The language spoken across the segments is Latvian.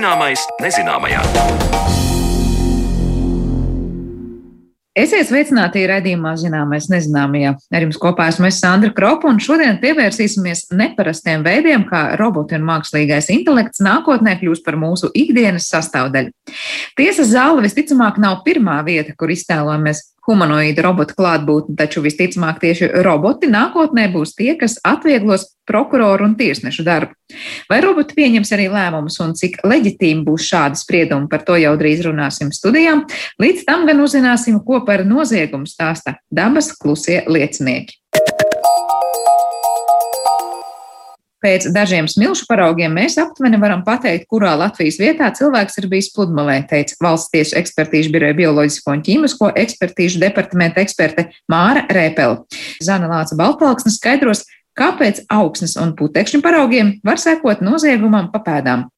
Zināmais nezināmajā. Esiet sveicināti raidījumā Zināmais nezināmajā. Ar jums kopā esmu es Sandra Kropa, un šodien pievērsīsimies neparastiem veidiem, kā roboti un mākslīgais intelekts nākotnē kļūs par mūsu ikdienas sastāvdaļu. Tiesas zāle visticamāk nav pirmā vieta, kur iztēlojamies humanoīdu robotu klātbūtni, taču visticamāk tieši roboti nākotnē būs tie, kas atvieglos prokuroru un tiesnešu darbu. Vai roboti pieņems arī lēmumus un cik leģitīmi būs šādi spriedumi, par to jau drīz runāsim studijām. Līdz tam gan uzzināsim, ko par noziegumu stāsta dabas klusie liecinieki. Pēc dažiem smilšu paraugiem mēs aptuveni varam pateikt, kurā Latvijas vietā cilvēks ir bijis pludmalē, teica valsts tiesu ekspertīžu biroja bioloģisko un ķīmisko ekspertīžu departamenta eksperte Māra Rēpela. Zana Lāca Baltalksne skaidros, kāpēc augsnes un putekšņu paraugiem var sekot noziegumam pa pēdām.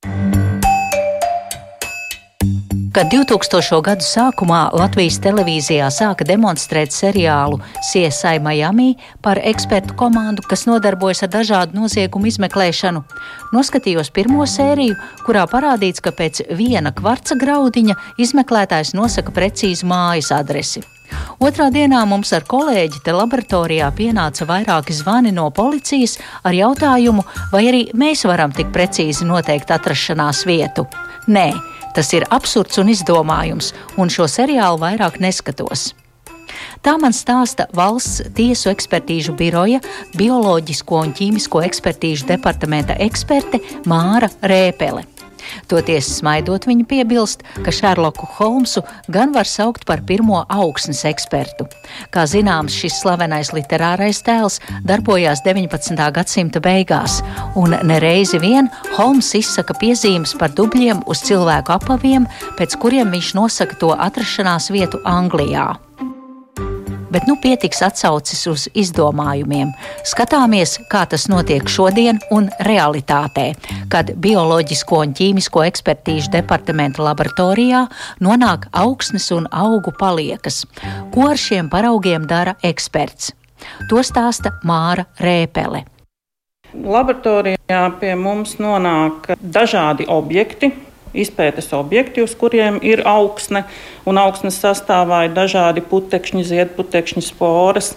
Kad 2000. gadu sākumā Latvijas televīzijā sāka demonstrēt seriālu CSI Miami par ekspertu komandu, kas nodarbojas ar dažādu noziegumu izmeklēšanu, noskatījos pirmo sēriju, kurā parādīts, ka pēc viena kvarca graudiņa izmeklētājs nosaka precīzu mājas adresi. Otrā dienā mums ar kolēģi te laboratorijā pienāca vairāki zvani no policijas ar jautājumu, vai arī mēs varam tik precīzi noteikt atrašanās vietu. Nē, Tas ir absurds un izdomājums, un šo seriālu vairāk neskatos. Tā man stāsta valsts tiesu ekspertīžu biroja bioloģisko un ķīmisko ekspertīžu departamenta eksperte Māra Rēpele. Toties smaidot, viņa piebilst, ka Šerloku Holmsu gan var saukt par pirmo augsnes ekspertu. Kā zināms, šis slavenais literārais tēls darbojās 19. gadsimta beigās, un nereizi vien Holms izsaka piezīmes par dubļiem uz cilvēku apaviem, pēc kuriem viņš nosaka to atrašanās vietu Anglijā bet nu pietiks atsaucis uz izdomājumiem. Skatāmies, kā tas notiek šodien un realitātē, kad bioloģisko un ķīmisko ekspertīžu departamenta laboratorijā nonāk augsnes un augu paliekas. Ko ar šiem paraugiem dara eksperts? To stāsta Māra Rēpele. Laboratorijā pie mums nonāk dažādi objekti, izpētes objekti, uz kuriem ir augsne, un augsnes sastāvā ir dažādi putekšņi, ziedputekšņi, sporas,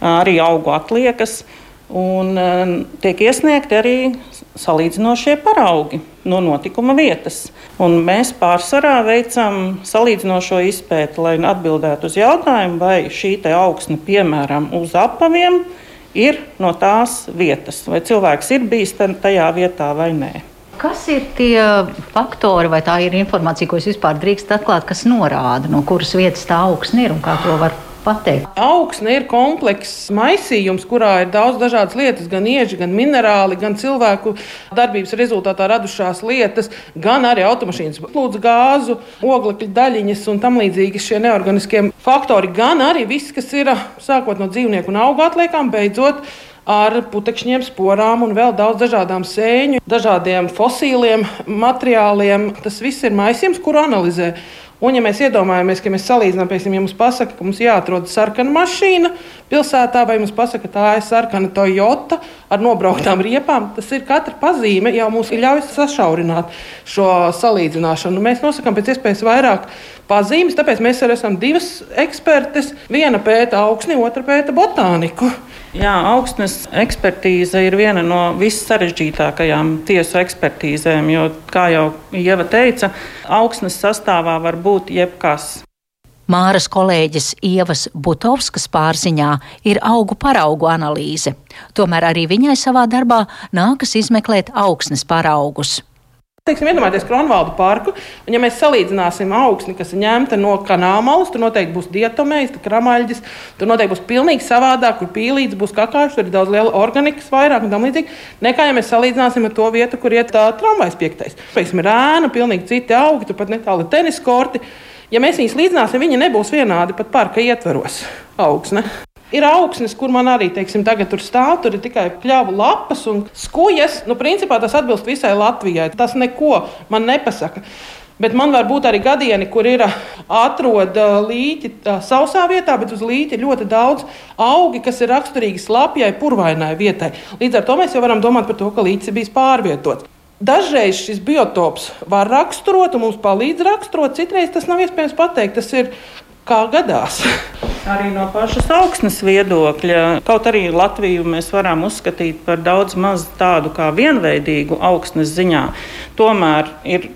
arī augu atliekas. Un tiek iesniegti arī salīdzinošie paraugi no notikuma vietas. Un mēs pārsvarā veicam salīdzinošo izpēti, lai atbildētu uz jautājumu, vai šī augsne, piemēram, uz apaviem, ir no tās vietas, vai cilvēks ir bijis tajā vietā vai nē. Kas ir tie faktori, vai tā ir informācija, ko es vispār drīkst atklāt, kas norāda, no kuras vietas tā augsne ir un kā to var pateikt? Augsne ir komplekss maisījums, kurā ir daudz dažādas lietas, gan ieži, gan minerāli, gan cilvēku darbības rezultātā radušās lietas, gan arī automašīnas plūdes gāzu, oglekļa daļiņas un tam līdzīgi šie neorganiskie faktori, gan arī viss, kas ir sākot no dzīvnieku un augu atliekām, beidzot ar putekšņiem, sporām un vēl daudz dažādām sēņu, dažādiem fosīliem materiāliem. Tas viss ir maisījums, kuru analizē. Un, ja mēs iedomājamies, ka mēs salīdzinām, piemēram, ja mums pasaka, ka mums jāatrod sarkana mašīna pilsētā, vai mums pasaka, ka tā ir sarkana Toyota ar nobrauktām riepām, tas ir katra pazīme, jau mums ļauj sašaurināt šo salīdzināšanu. Mēs nosakām pēc iespējas vairāk pazīmes, tāpēc mēs arī esam divas ekspertes. Viena pēta augsni, otra pēta botāniku. Jā, augstnes ekspertīze ir viena no vissarežģītākajām tiesu ekspertīzēm, jo, kā jau Ieva teica, augstnes sastāvā var būt jebkas. Māras kolēģis Ievas Butovskas pārziņā ir augu paraugu analīze. Tomēr arī viņai savā darbā nākas izmeklēt augsnes paraugus. Teiksim, iedomājieties Kronvaldu parku, un ja mēs salīdzināsim augsni, kas ir ņemta no kanāla, tur noteikti būs dietomējs, kramaļģis, tur noteikti būs pilnīgi savādāk, kur pīlīts būs kakāšs, tur ir daudz liela organikas vairāk un tam līdzīgi, nekā ja mēs salīdzināsim ar to vietu, kur iet tā tramvajs piektais. Teiksim, ir ēna, pilnīgi citi augi, tur pat netāli tenis korti. Ja mēs viņus līdzināsim, viņi nebūs vienādi pat parka ietvaros augsne. Ir augsnes, kur man arī teiksim, tagad tur stāv, tur ir tikai pļāvu lapas un skujas. Nu, principā tas atbilst visai Latvijai. Tas neko man nepasaka. Bet man var būt arī gadieni, kur ir atroda līķi sausā vietā, bet uz līķa ļoti daudz augi, kas ir raksturīgi slapjai, purvainai vietai. Līdz ar to mēs jau varam domāt par to, ka līķis ir bijis pārvietots. Dažreiz šis biotops var raksturot, un mums palīdz raksturot, citreiz tas nav iespējams pateikt. Tas ir kā gadās. Arī no pašas augsnes viedokļa, kaut arī Latviju mēs varam uzskatīt par daudz maz tādu kā vienveidīgu augsnes ziņā, tomēr ir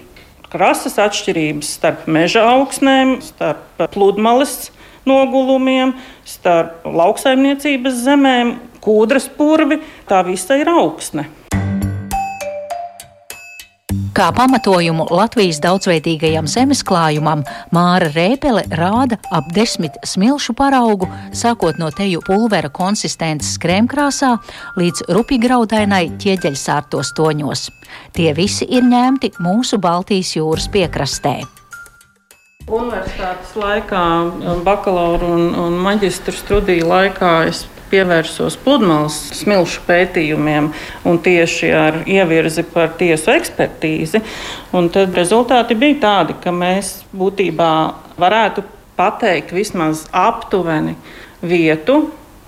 krasas atšķirības starp meža augsnēm, starp pludmales nogulumiem, starp lauksaimniecības zemēm, kūdras purvi. Tā visa ir augsne. Kā pamatojumu Latvijas daudzveidīgajam zemesklājumam Māra Rēpele rāda ap desmit smilšu paraugu, sākot no teju pulvera konsistences krēmkrāsā līdz rupjgraudainai ķieģeļsārtos toņos. Tie visi ir ņemti mūsu Baltijas jūras piekrastē. Universitātes laikā, bakalaura un, un maģistra studiju laikā es pievērsos pludmales smilšu pētījumiem un tieši ar ievirzi par tiesu ekspertīzi. Un tad rezultāti bija tādi, ka mēs būtībā varētu pateikt vismaz aptuveni vietu,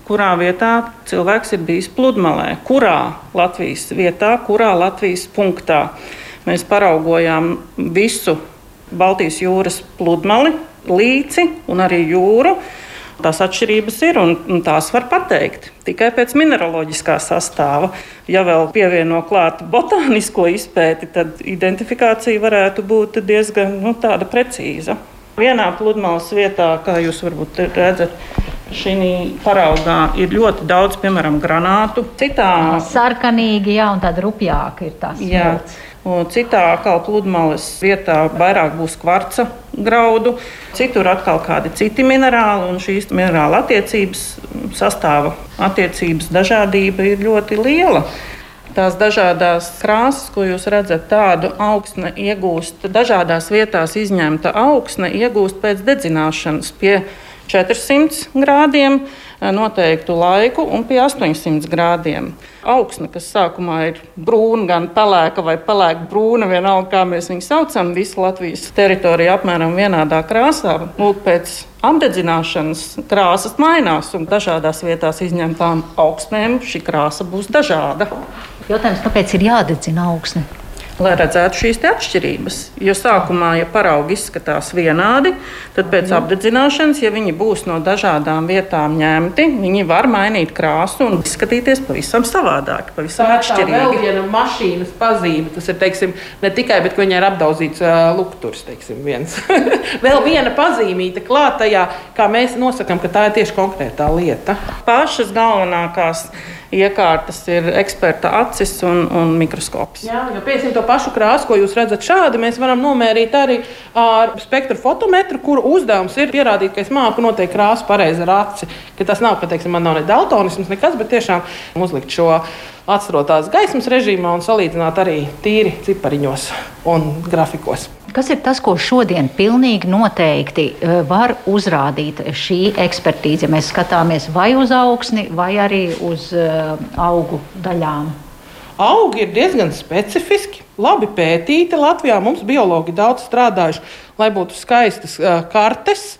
kurā vietā cilvēks ir bijis pludmalē, kurā Latvijas vietā, kurā Latvijas punktā. Mēs paraugojām visu Baltijas jūras pludmali, līci un arī jūru. Tās atšķirības ir un, un tās var pateikt tikai pēc mineraloģiskā sastāva. Ja vēl pievieno klāt botānisko izpēti, tad identifikācija varētu būt diezgan nu, precīza. Vienā pludmales vietā, kā jūs varbūt redzat, šī paraugā ir ļoti daudz, piemēram, granātu. Citā sarkanīgi, jā, un tāda rupjāka ir tās. Un citā atkal pludmales vietā vairāk būs kvarca graudu, citur atkal kādi citi minerāli. Šīs minerāla attiecības, sastāva attiecības dažādība ir ļoti liela. Tās dažādas krāsas, ko jūs redzat, tādu augsne iegūst dažādās vietās, izņemta augsne iegūst pēc dedzināšanas pie 400 grādiem noteiktu laiku un pie 800 grādiem. Augsne, kas sākumā ir brūna, gan pelēka vai pelēka brūna, vienalga kā mēs viņu saucam, visa Latvijas teritorija apmēram vienādā krāsā. Lūk, pēc apdedzināšanas krāsas mainās, un dažādās vietās izņemtām augsnēm šī krāsa būs dažāda. Jautājums, kāpēc ir jādedzina augsne? Lai redzētu šīs atšķirības. Jo sākumā, ja paraugi izskatās vienādi, tad pēc mm. apdedzināšanas, ja viņi būs no dažādām vietām ņemti, viņi var mainīt krāsu un izskatīties pavisam savādāk, pavisam tā atšķirīgi. Tā ir viena mašīnas pazīme. Tas ir teiksim, ne tikai, bet viņai ir apdaudzīts uh, lukturs. Vēl viena pazīmīta klātajā, kā mēs nosakām, ka tā ir tieši konkrētā lieta. Pašas galvenākās iekārtas ir eksperta acis un, un mikroskops. Jā, jo piesim to pašu krāsu, ko jūs redzat šādi, mēs varam nomērīt arī ar spektru fotometru, kuru uzdevums ir pierādīt, ka es māku noteikt krāsu pareizi ar aci. Ka tas nav, ka teiksim, man nav ne daltonisms, nekas, bet tiešām uzlikt šo atcerotās gaismas režīmā un salīdzināt arī tīri cipariņos un grafikos. Kas ir tas, ko šodien pilnīgi noteikti eh, var uzrādīt šī ekspertīze? Mēs skatāmies vai uz augsni, vai arī uz uh, augu daļām. Augi ir diezgan specifiski, labi pētīti. Latvijā mums biologi daudz strādājuši, lai būtu skaistas uh, kartes,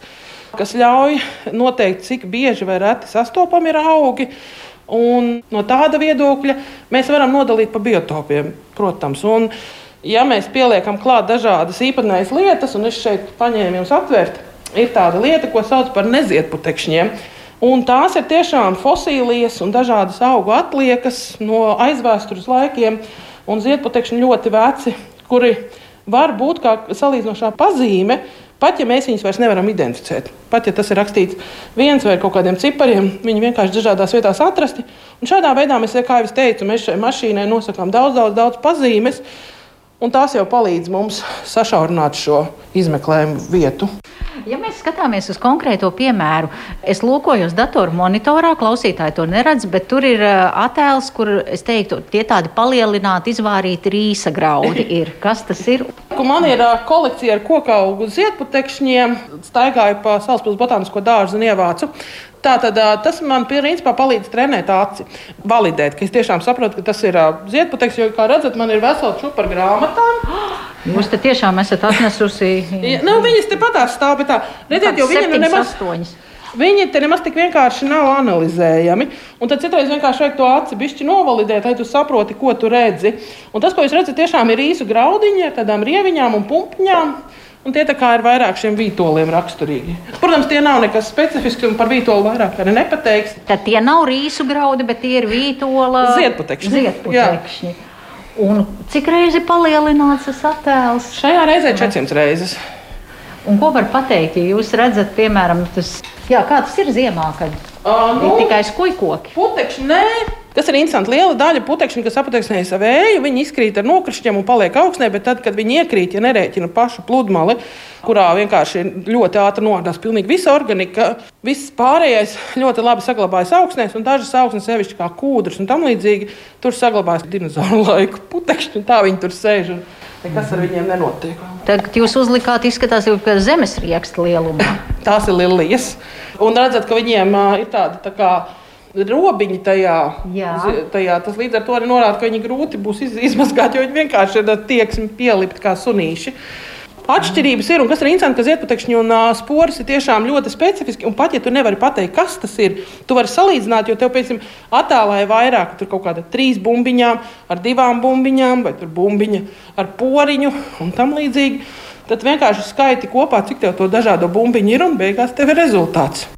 kas ļauj noteikt, cik bieži vai reti sastopami ir augi. Un no tāda viedokļa mēs varam nodalīt pa biotopiem, protams. Un, ja mēs pieliekam klāt dažādas īpatnējas lietas, un es šeit paņēmu jums atvērt, ir tāda lieta, ko sauc par neziedputekšņiem. Un tās ir tiešām fosilijas un dažādas augu atliekas no aizvēstures laikiem, un ziedputekšņi ļoti veci, kuri var būt kā salīdzinošā pazīme, pat ja mēs viņus vairs nevaram identificēt. Pat ja tas ir rakstīts viens vai kaut kādiem cipariem, viņi vienkārši dažādās vietās atrasti. Un šādā veidā mēs, kā jau teicu, mēs šai mašīnai nosakām daudz, daudz, daudz pazīmes un tās jau palīdz mums sašaurināt šo izmeklējumu vietu. Ja mēs skatāmies uz konkrēto piemēru, es lūkojos datoru monitorā, klausītāji to neredz, bet tur ir uh, attēls, kur es teiktu, tie tādi palielināti, izvārīti rīsa graudi ir. Kas tas ir? Man ir uh, kolekcija ar koku augu ziedputekšņiem, staigāju pa Salaspils botānisko dārzu un ievācu. Tātad tas man principā palīdz trenēt aci, validēt, ka es tiešām saprotu, ka tas ir ziedputeks, jo, kā redzat, man ir vesela čupa ar grāmatām. Jūs te tiešām esat atnesusi. ja, nu, viņas te patās stāv, bet tā, redziet, jo viņa nu nemaz. Astoņas. Viņi te nemaz tik vienkārši nav analizējami. Un tad citreiz vienkārši vajag to aci bišķi novalidēt, lai tu saproti, ko tu redzi. Un tas, ko jūs redzat, tiešām ir īsu graudiņi ar tādām rieviņām un pumpņām. Un tie ir vairāk šiem vītoliem raksturīgi. Protams, tie nav nekas specifisks, un par vītolu vairāk arī nepateiks. Tad tie nav rīsu graudi, bet tie ir vītola ziedputekšņi. ziedputekšņi. Un cik reizi palielināts tas attēls? Šajā reizē 400 reizes. Un ko var pateikt, ja jūs redzat, piemēram, tas, jā, kā tas ir ziemā, kad Uh, ir tikai skujkoki? Putekšņi, nē. Tas ir interesanti. Liela daļa putekšņu, kas apteiksnējas ar vēju, viņi izkrīt ar nokrišņiem un paliek augstnē, bet tad, kad viņi iekrīt, ja nerēķina pašu pludmali, kurā vienkārši ļoti ātri nodās pilnīgi visa organika, viss pārējais ļoti labi saglabājas augstnēs, un dažas augstnes, sevišķi kā kūdras un tam līdzīgi, tur saglabājas dinozauru laiku putekšņi, tā viņi tur sēž. Un... Nekas ar viņiem nenotiek. Tagad jūs uzlikāt, izskatās, ka zemes rieksta lielumā. Tās ir lilijas. Un redzat, ka viņiem uh, ir tāda tā kā robiņi tajā. Jā. tajā. Tas līdz ar to arī norāda, ka viņi grūti būs iz, izmazgāt, jo viņi vienkārši ir tieksmi pielikt kā sunīši. Atšķirības ir, un kas ir interesanti, ka ziedputekšņi un uh, sporas ir tiešām ļoti specifiski. Un pat ja tu nevari pateikt, kas tas ir, tu vari salīdzināt, jo tev, piemēram, attēlā ir vairāk, tur kaut kāda trīs bumbiņām, ar divām bumbiņām, vai tur bumbiņa ar poriņu un tam līdzīgi. Tad vienkārši skaiti kopā, cik tev to dažādo bumbiņu ir, un beigās tev ir rezultāts.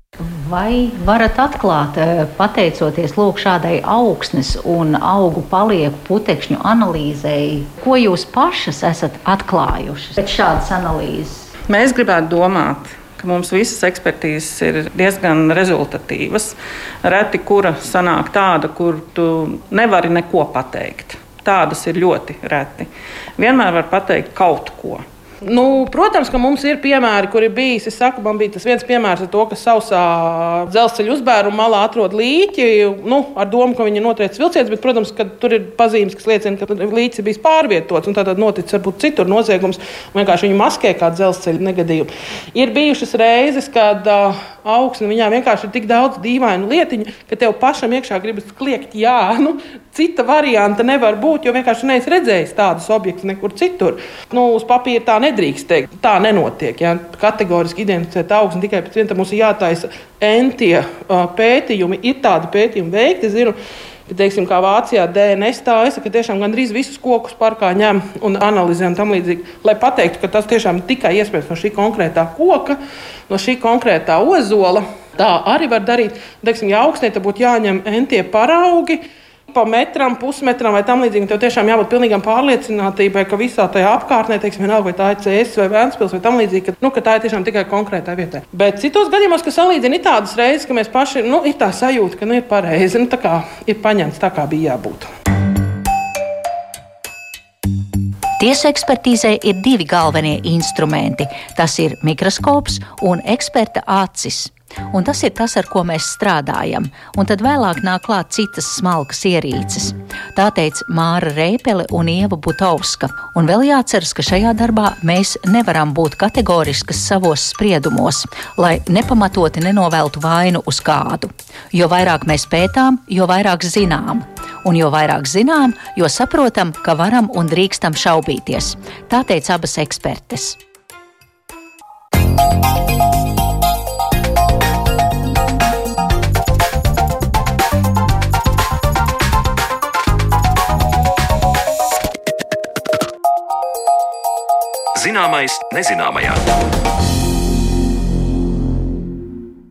Vai varat atklāt, eh, pateicoties lūk, šādai augsnes un augu palieku putekšņu analīzei, ko jūs pašas esat atklājušas pēc šādas analīzes? Mēs gribētu domāt, ka mums visas ekspertīzes ir diezgan rezultatīvas. Reti, kura sanāk tāda, kur tu nevari neko pateikt. Tādas ir ļoti reti. Vienmēr var pateikt kaut ko. Nu, protams, ka mums ir piemēri, kur ir bijis. Es saku, man bija tas viens piemērs ar to, ka sausā dzelzceļa uzbēruma malā atrod līķi. Nu, ar domu, ka viņi ir notriec vilciens, bet, protams, ka tur ir pazīmes, kas liecina, ka līķis ir bijis pārvietots. Tad noticis varbūt citur noziegums. Vienkārši viņi maskē kā dzelzceļa negadījumu. Ir bijušas reizes, kad uh, augsne viņā vienkārši ir tik daudz dīvainu lietiņu, ka tev pašam iekšā gribas kliegt, jā, nu, cita varianta nevar būt, jo vienkārši neesi redzējis tādus objektus nekur citur. Nu, uz papīra tā nedrīkst teikt. Tā nenotiek. Ja? Kategoriski identificēt augstu tikai pēc viena mums ir jātaisa entie pētījumi. Ir tādi pētījumi veikti. Zinu, ka, teiksim, kā Vācijā DNS tāisa, ka tiešām gandrīz visus kokus parkā ņem un analizē un tam līdzīgi, lai pateiktu, ka tas tiešām tikai iespējams no šī konkrētā koka, no šī konkrētā ozola. Tā arī var darīt. Teiksim, ja augstnē būtu jāņem entie paraugi, pa metram, pusmetram vai tam līdzīgi. Tev tiešām jābūt pilnīgam pārliecinātībai, ka visā tajā apkārtnē, teiksim, vienalga, vai tā ir CS vai Vēnspils vai tam līdzīgi, ka, nu, ka tā ir tiešām tikai konkrētā vietā. Bet citos gadījumos, kas salīdzina, tādas reizes, ka mēs paši, nu, ir tā sajūta, ka nu, ir pareizi, nu, tā kā ir paņemts tā, kā bija jābūt. Tiesu ekspertīzē ir divi galvenie instrumenti. Tas ir mikroskops un eksperta acis. Un tas ir tas, ar ko mēs strādājam. Un tad vēlāk nāk klāt citas smalkas ierīces. Tā teica Māra Reipele un Ieva Butovska. Un vēl jāatceras, ka šajā darbā mēs nevaram būt kategoriskas savos spriedumos, lai nepamatoti nenoveltu vainu uz kādu. Jo vairāk mēs pētām, jo vairāk zinām. Un jo vairāk zinām, jo saprotam, ka varam un drīkstam šaubīties. Tā teica abas ekspertes. Zināmais nezināmajā.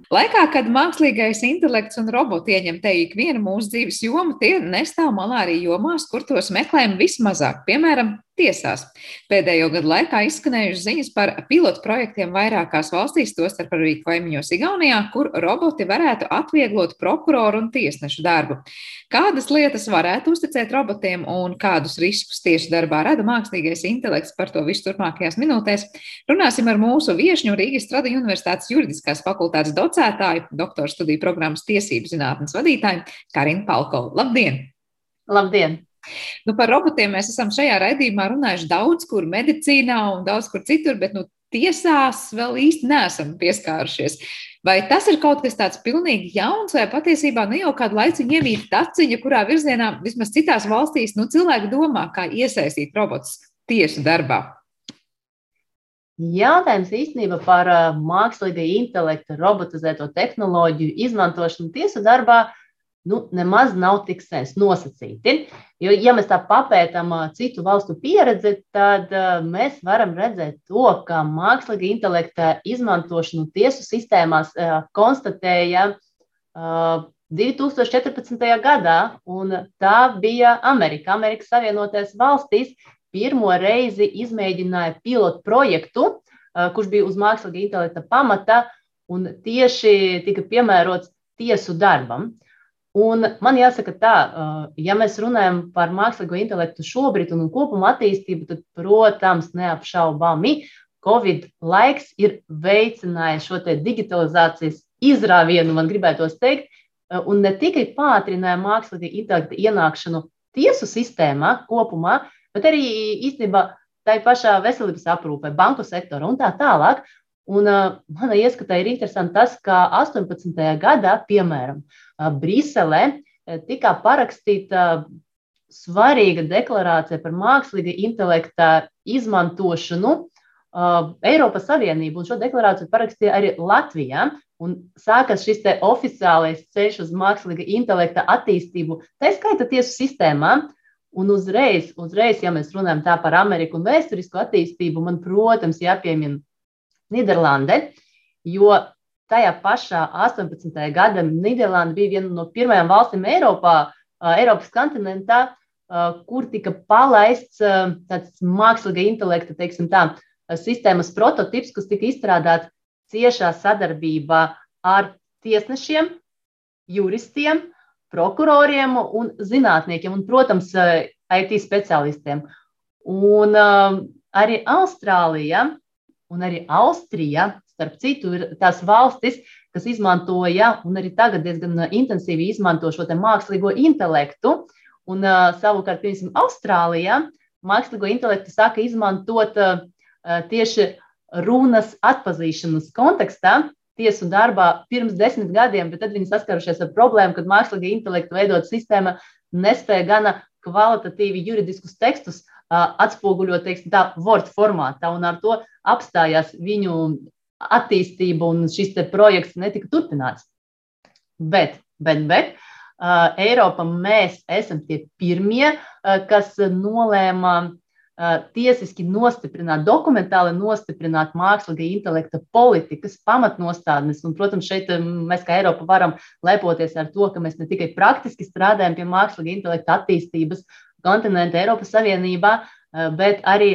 Laikā, kad mākslīgais intelekts un roboti ieņem te ikvienu mūsu dzīves jomu, tie nestāv malā arī jomās, kur tos meklējam vismazāk, piemēram, tiesās. Pēdējo gadu laikā izskanējušas ziņas par pilotu projektiem vairākās valstīs, tostarp arī kaimiņos Igaunijā, kur roboti varētu atvieglot prokuroru un tiesnešu darbu. Kādas lietas varētu uzticēt robotiem un kādus riskus tieši darbā rada mākslīgais intelekts par to visu turpmākajās minūtēs? Runāsim ar mūsu viešņu Rīgas Strada Universitātes juridiskās fakultātes docētāju, doktora studiju programmas tiesību zinātnes vadītāju Karinu Palkovu. Labdien! Labdien! Nu, par robotiem mēs esam šajā raidījumā runājuši daudz kur medicīnā un daudz kur citur, bet nu, tiesās vēl īsti neesam pieskārušies. Vai tas ir kaut kas tāds pilnīgi jauns, vai patiesībā nu jau kādu laiku iemīt taciņa, kurā virzienā vismaz citās valstīs nu, cilvēki domā, kā iesaistīt robotus tieši darbā? Jautājums īstenībā par mākslīgā intelekta, robotizēto tehnoloģiju izmantošanu tiesu darbā nu, nemaz nav tik sens nosacīti. Jo, ja mēs tā papētām citu valstu pieredzi, tad mēs varam redzēt to, ka mākslīgā intelekta izmantošanu tiesu sistēmās konstatēja 2014. gadā, un tā bija Amerika, Amerikas Savienotajās valstīs, pirmo reizi izmēģināja pilotu projektu, kurš bija uz mākslīgā intelekta pamata un tieši tika piemērots tiesu darbam. Un man jāsaka, tā, ja mēs runājam par mākslīgo intelektu šobrīd un kopumā attīstību, tad, protams, neapšaubāmi Covid laiks ir veicinājis šo digitalizācijas izrāvienu, man gribētos teikt, un ne tikai pātrināja mākslīgā intelekta ienākšanu tiesu sistēmā kopumā, bet arī īstenībā tā pašā veselības aprūpē, banku sektorā un tā tālāk. Un, uh, manā ieskatā ir interesanti tas, ka 18. gadā, piemēram, uh, Briselē tika parakstīta svarīga deklarācija par mākslīga intelekta izmantošanu uh, Eiropas Savienību. Un šo deklarāciju parakstīja arī Latvijā. Un sākas šis oficiālais ceļš uz mākslīga intelekta attīstību, tā skaita tiesu sistēmā. Un uzreiz, uzreiz, ja mēs runājam tā par Ameriku un vēsturisko attīstību, man, protams, jāpiemina Nīderlande, jo tajā pašā 18. gadā Nīderlanda bija viena no pirmajām valstīm Eiropā, Eiropas kontinentā, kur tika palaists tāds mākslīga intelekta, tā, sistēmas prototyps, kas tika izstrādāts ciešā sadarbībā ar tiesnešiem, juristiem prokuroriem un zinātniekiem, un, protams, IT speciālistiem. Un arī Austrālija un arī Austrija, starp citu, ir tās valstis, kas izmantoja un arī tagad diezgan intensīvi izmanto šo mākslīgo intelektu. Un, uh, savukārt, piemēram, Austrālijā mākslīgo intelektu sāka izmantot uh, tieši runas atpazīšanas kontekstā, tiesu darbā pirms desmit gadiem, bet tad viņi saskarušies ar problēmu, kad mākslīgā intelekta veidot sistēma nespēja gana kvalitatīvi juridiskus tekstus atspoguļot, teiksim, tā Word formātā, un ar to apstājās viņu attīstība, un šis projekts netika turpināts. Bet, bet, bet Eiropa mēs esam tie pirmie, kas nolēma tiesiski nostiprināt, dokumentāli nostiprināt mākslīgā intelekta politikas pamatnostādnes. Un, protams, šeit mēs kā Eiropa varam lepoties ar to, ka mēs ne tikai praktiski strādājam pie mākslīgā intelekta attīstības kontinenta Eiropas Savienībā, bet arī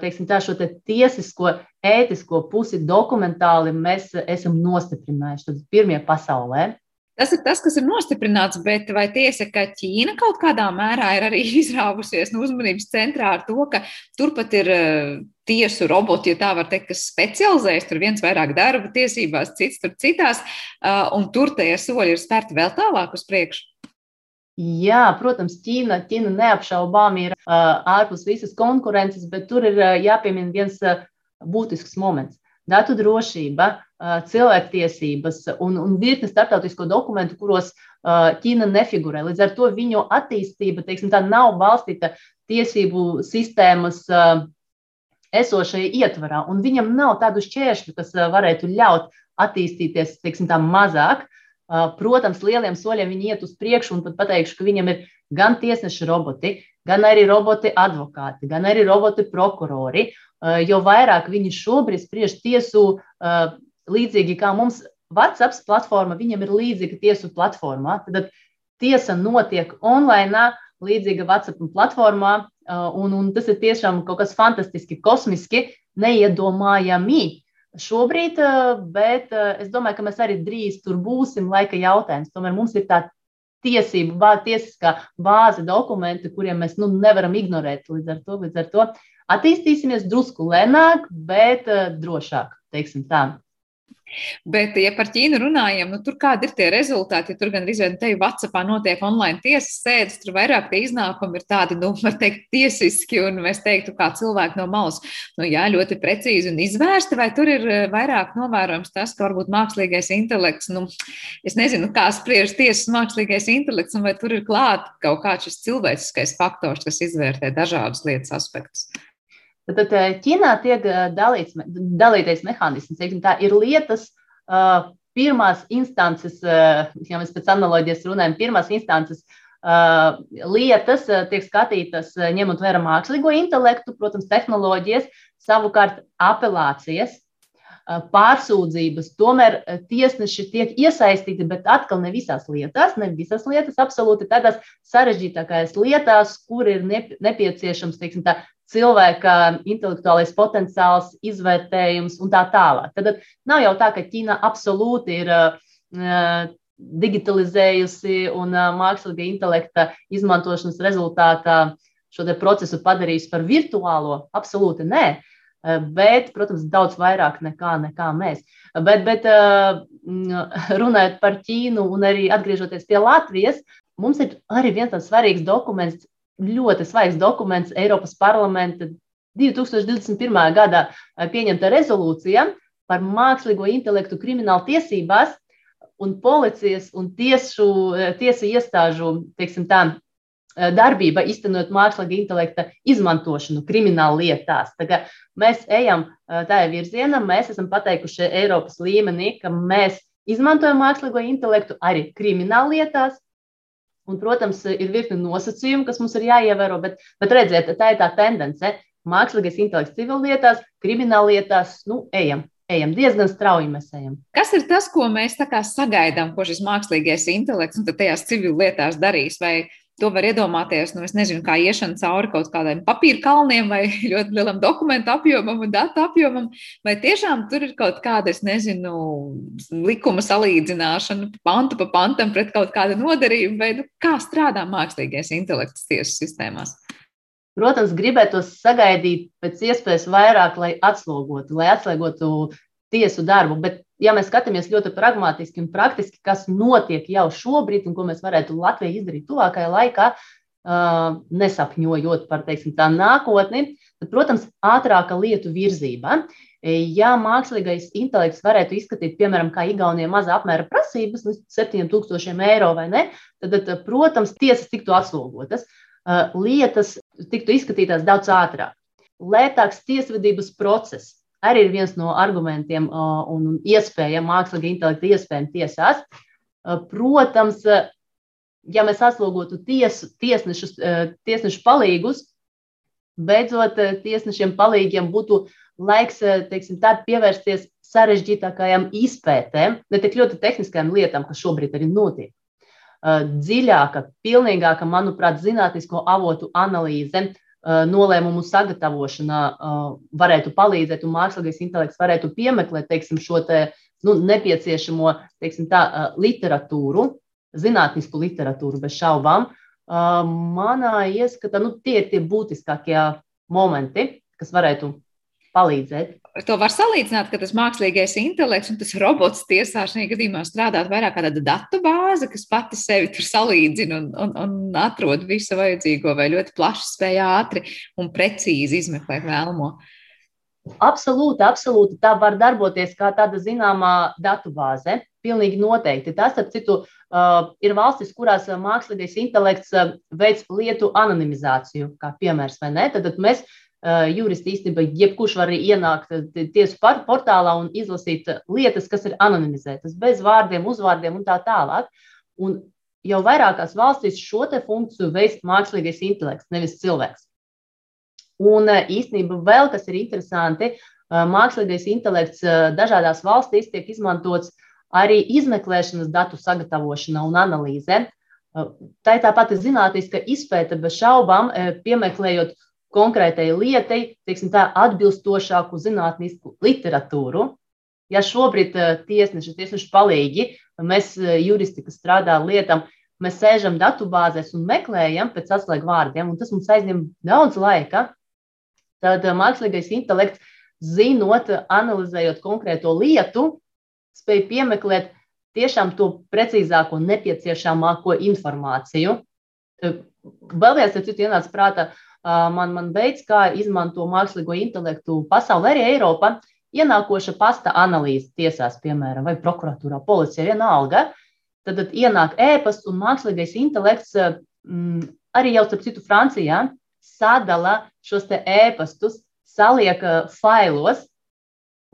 teiksim, tā, šo te tiesisko, ētisko pusi dokumentāli mēs esam nostiprinājuši. Tad pirmie pasaulē. Tas ir tas, kas ir nostiprināts, bet vai tiesa, ka Ķīna kaut kādā mērā ir arī izrāvusies no uzmanības centrā ar to, ka turpat ir eh, tiesu roboti, ja tā var teikt, kas specializējas, tur viens vairāk darba tiesībās, cits tur citās, eh, un tur tie soļi ir spērti vēl tālāk uz priekšu? Jā, protams, Ķīna, Ķīna neapšaubām ir uh, ārpus visas konkurences, bet tur ir uh, jāpiemina viens uh, būtisks moments datu drošība, cilvēktiesības un, un virkne starptautisko dokumentu, kuros Ķīna nefigurē. Līdz ar to viņu attīstība teiksim, nav balstīta tiesību sistēmas esošajā ietvarā, un viņam nav tādu šķēršļu, kas varētu ļaut attīstīties teiksim, mazāk. Protams, lieliem soļiem viņi iet uz priekšu, un pat pateikšu, ka viņam ir gan tiesneša roboti, gan arī roboti advokāti, gan arī roboti prokurori. Eh, jo vairāk viņi šobrīd spriež tiesu eh, līdzīgi kā mums WhatsApp platforma, viņam ir līdzīga tiesu platformā. Tad tiesa notiek online, līdzīga WhatsApp platformā, un, un tas ir tiešām kaut kas fantastiski, kosmiski, neiedomājami. Šobrīd, bet es domāju, ka mēs arī drīz tur būsim. Laika jautājums. Tomēr mums ir tā tiesību, bāze, tiesiskā bāze dokumenti, kuriem mēs nu, nevaram ignorēt. Līdz ar to, līdz ar to Attīstīsimies drusku lēnāk, bet uh, drošāk, teiksim tā. Bet, ja par Ķīnu runājam, nu, tur kādi ir tie rezultāti? Ja tur gan arī te Vācijā notiek online tiesas sēdes, tur vairāk tie iznākumi ir tādi, nu, var teikt, tiesiski, un mēs teiktu, kā cilvēki no malas, nu, jā, ļoti precīzi un izvērsti, vai tur ir eh, vairāk novērojams tas, ka varbūt mākslīgais intelekts, nu, es nezinu, kā spriež tiesas mākslīgais intelekts, un vai tur ir klāt kaut kāds šis cilvēciskais faktors, kas izvērtē dažādus lietas aspektus. Tad Ķīnā tiek dalīts, dalītais mehānisms. Tā ir lietas, pirmās instances, ja mēs pēc analoģijas runājam, pirmās instances lietas tiek skatītas ņemot vērā mākslīgo intelektu, protams, tehnoloģijas, savukārt apelācijas pārsūdzības, tomēr tiesneši tiek iesaistīti, bet atkal ne visās lietās, ne visas lietas, absolūti tādās sarežģītākajās lietās, kur ir nepieciešams teiksim, tā, cilvēka intelektuālais potenciāls, izvērtējums un tā tālāk. Tad nav jau tā, ka Ķīna absolūti ir digitalizējusi un mākslīgā intelekta izmantošanas rezultātā šo procesu padarījusi par virtuālo. Absolūti nē. Eh, bet, protams, daudz vairāk nekā, nekā mēs. Bet, bet eh, runājot par Ķīnu un arī atgriežoties pie Latvijas, mums ir arī viens tāds svarīgs dokuments, ļoti svaigs dokuments Eiropas parlamenta 2021. gadā eh, pieņemta rezolūcija par mākslīgo intelektu kriminālu tiesībās un policijas un tiesu, tiesu iestāžu, teiksim tā, Eh, darbība, iztenot mākslīgā intelekta izmantošanu krimināla lietās. Mēs ejam eh, tajā virzienā, mēs esam pateikuši Eiropas līmenī, ka mēs izmantojam mākslīgo intelektu arī krimināla lietās. Un, protams, ir virkni nosacījumu, kas mums ir jāievēro, bet, bet redziet, tā ir tā tendence. Mākslīgais intelekts civillietās, krimināllietās, nu, ejam, ejam, diezgan strauji mēs ejam. Kas ir tas, ko mēs sagaidām, ko šis mākslīgais intelekts un tajās civillietās darīs? Vai To var iedomāties, nu, nezinu, kā iešana cauri kaut kādiem papīra kalniem vai ļoti lielam dokumentu apjomam un datu apjomam, vai tiešām tur ir kaut kāda, es nezinu, likuma salīdzināšana pantu pa pantam pret kaut kādu nodarījumu, vai nu, kā strādā mākslīgais intelekts tiesu sistēmās. Protams, gribētos sagaidīt pēc iespējas vairāk, lai atslogotu, lai atslogotu tiesu darbu, bet ja mēs skatāmies ļoti pragmatiski un praktiski, kas notiek jau šobrīd un ko mēs varētu Latvijai izdarīt tuvākajā laikā, uh, nesapņojot par teiksim, tā nākotni, tad, protams, ātrāka lietu virzība. Ja mākslīgais intelekts varētu izskatīt, piemēram, kā Igaunijā maza apmēra prasības, līdz 7000 eiro vai ne, tad, tad protams, tiesas tiktu atslogotas, lietas tiktu izskatītās daudz ātrāk. Lētāks tiesvedības process, arī ir viens no argumentiem un iespējām, mākslīga intelekta iespējām tiesās. Protams, ja mēs atslogotu tiesu, tiesnešus, tiesnešu palīgus, beidzot tiesnešiem palīgiem būtu laiks teiksim, pievērsties sarežģītākajām izpētēm, ne tik ļoti tehniskajām lietām, kas šobrīd arī notiek. Dziļāka, pilnīgāka, manuprāt, zinātnisko avotu analīze, nolēmumu sagatavošanā varētu palīdzēt, un mākslīgais intelekts varētu piemeklēt teiksim, šo te, nu, nepieciešamo teiksim, tā, literatūru, zinātnisku literatūru bez šaubām. Manā ieskatā nu, tie ir tie būtiskākie momenti, kas varētu palīdzēt to var salīdzināt, ka tas mākslīgais intelekts un tas robots tiesā šajā gadījumā strādāt vairāk kā tāda datu bāze, kas pati sevi tur salīdzina un, un, un atrod visu vajadzīgo vai ļoti plaši spēja ātri un precīzi izmeklēt vēlamo. Absolūti, absolūti. Tā var darboties kā tāda zināmā datubāze. Pilnīgi noteikti. Tas, starp citu, uh, ir valstis, kurās mākslīgais intelekts uh, veids lietu anonimizāciju, kā piemērs, vai ne? Tad, tad mēs Juristi īstenībā jebkurš var ienākt tiesu portālā un izlasīt lietas, kas ir anonimizētas, bez vārdiem, uzvārdiem un tā tālāk. Un jau vairākās valstīs šo funkciju veids mākslīgais intelekts, nevis cilvēks. Un īstenībā vēl kas ir interesanti, mākslīgais intelekts dažādās valstīs tiek izmantots arī izmeklēšanas datu sagatavošanā un analīzē. Tā ir tā pati zinātniska izpēta, bez šaubām, piemeklējot konkrētai lietai, teiksim, tā atbilstošāku zinātnisku literatūru. Ja šobrīd eh, tiesneši, tiesneši palīgi, mēs eh, juristi, kas strādā lietām, mēs sēžam datubāzēs un meklējam pēc atslēgu vārdiem, un tas mums aizņem daudz laika. Tad eh, mākslīgais intelekts, zinot, analizējot konkrēto lietu, spēj piemeklēt tiešām to precīzāko, nepieciešamāko informāciju. Vēl viens, kas ienāca prātā, man, man veids, kā izmanto mākslīgo intelektu pasaulē, arī Eiropa, ienākoša pasta analīze tiesās, piemēram, vai prokuratūrā, policijā, vienalga. Tad, tad ienāk ēpasts un mākslīgais intelekts mm, arī jau, starp citu, Francijā sadala šos ēpastus saliek failos,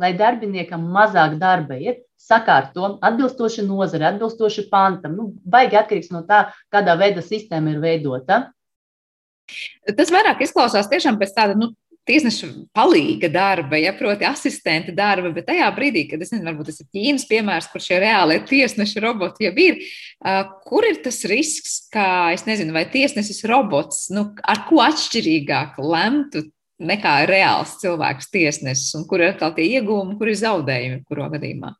lai darbiniekam mazāk darba ir, sakārto atbilstoši nozare, atbilstoši pantam. Nu, baigi atkarīgs no tā, kādā veidā sistēma ir veidota. Tas vairāk izklausās tiešām pēc tāda nu, tiesneša palīga darba, ja proti asistenta darba, bet tajā brīdī, kad es nezinu, varbūt tas ir Ķīnas piemērs, kur šie reālie tiesneša roboti jau ir, kur ir tas risks, ka, es nezinu, vai tiesnesis robots, nu, ar ko atšķirīgāk lemtu nekā reāls cilvēks tiesnesis, un kur ir atkal tie iegūmi, kur ir zaudējumi, kuro gadījumā?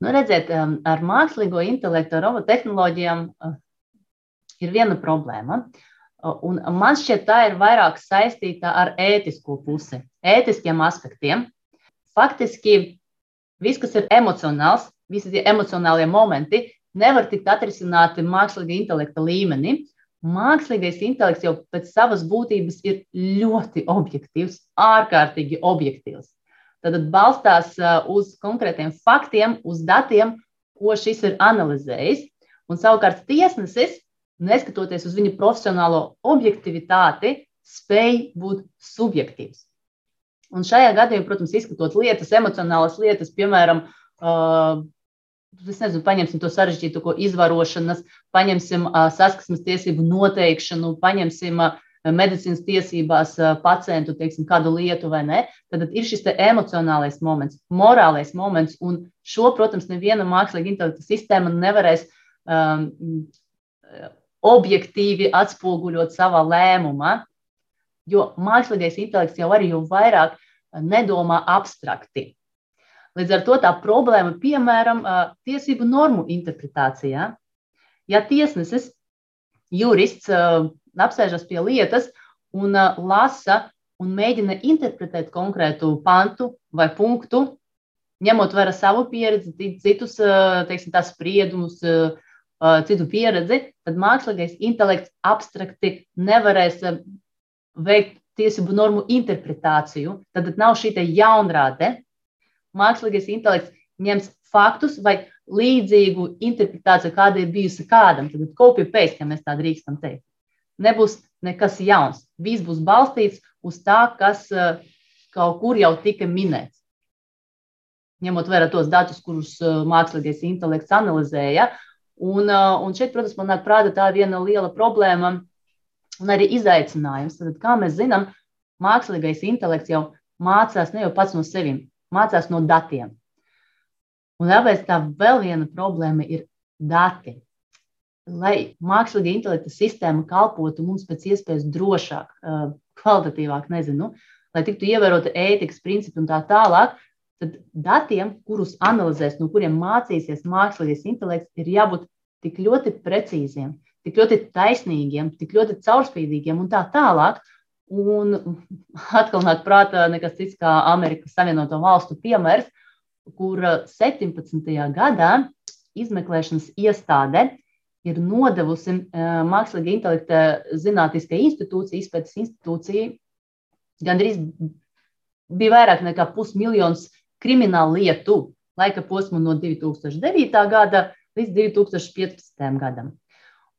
Nu, redziet, ar mākslīgo intelektu, robotu tehnoloģijām ir viena problēma. Uh, Un man šķiet, tā ir vairāk saistīta ar ētisko pusi, ētiskiem aspektiem. Faktiski viss, kas ir emocionāls, visi tie emocionālie momenti, nevar tikt atrisināti mākslīgā intelekta līmenī. Mākslīgais intelekts jau pēc savas būtības ir ļoti objektīvs, ārkārtīgi objektīvs. Tad balstās uz konkrētiem faktiem, uz datiem, ko šis ir analizējis. Un savukārt tiesnesis neskatoties uz viņa profesionālo objektivitāti, spēj būt subjektīvs. Un šajā gadījumā, protams, izskatot lietas, emocionālas lietas, piemēram, uh, nezinu, paņemsim to sarežģīto izvarošanas, paņemsim uh, saskarsmes tiesību noteikšanu, paņemsim uh, medicīnas tiesībās uh, pacientu teiksim, kādu lietu vai ne, tad ir šis emocionālais moments, morālais moments, un šo, protams, neviena mākslīga intelekta sistēma nevarēs um, objektīvi atspoguļot savā lēmumā, jo mākslīgais intelekts jau arī jau vairāk nedomā abstrakti. Līdz ar to tā problēma, piemēram, tiesību normu interpretācijā. Ja tiesnesis, jurists apsēžas pie lietas un lasa un mēģina interpretēt konkrētu pantu vai punktu, ņemot vērā savu pieredzi, citus teiksim, spriedumus, Uh, citu pieredzi, tad mākslīgais intelekts abstrakti nevarēs uh, veikt tiesību normu interpretāciju. Tad nav šī jaunrāde. Mākslīgais intelekts ņems faktus vai līdzīgu interpretāciju, kāda ir bijusi kādam. Tad kopija pēc, ja mēs tā drīkstam teikt. Nebūs nekas jauns. Viss būs balstīts uz tā, kas uh, kaut kur jau tika minēts. Ņemot vērā tos datus, kurus mākslīgais intelekts analizēja, Un, un šeit, protams, man nāk prātā tā viena liela problēma un arī izaicinājums. Tad, kā mēs zinām, mākslīgais intelekts jau mācās ne jau pats no sevis, mācās no datiem. Un tāpēc tā vēl viena problēma ir dati. Lai mākslīgā intelekta sistēma kalpotu mums pēc iespējas drošāk, kvalitatīvāk, nezinu, lai tiktu ievērota ētikas principi un tā tālāk, tad datiem, kurus analizēs, no kuriem mācīsies mākslīgais intelekts, ir jābūt tik ļoti precīziem, tik ļoti taisnīgiem, tik ļoti caurspīdīgiem un tā tālāk. Un atkal nāk prātā nekas cits kā Amerikas Savienoto Valstu piemērs, kur 17. gadā izmeklēšanas iestāde ir nodevusi mākslīgā intelekta zinātniskai institūcijai, izpētes institūcijai, gandrīz bija vairāk nekā pusmiljons kriminālu lietu laika posmu no 2009. gada līdz 2015. gadam.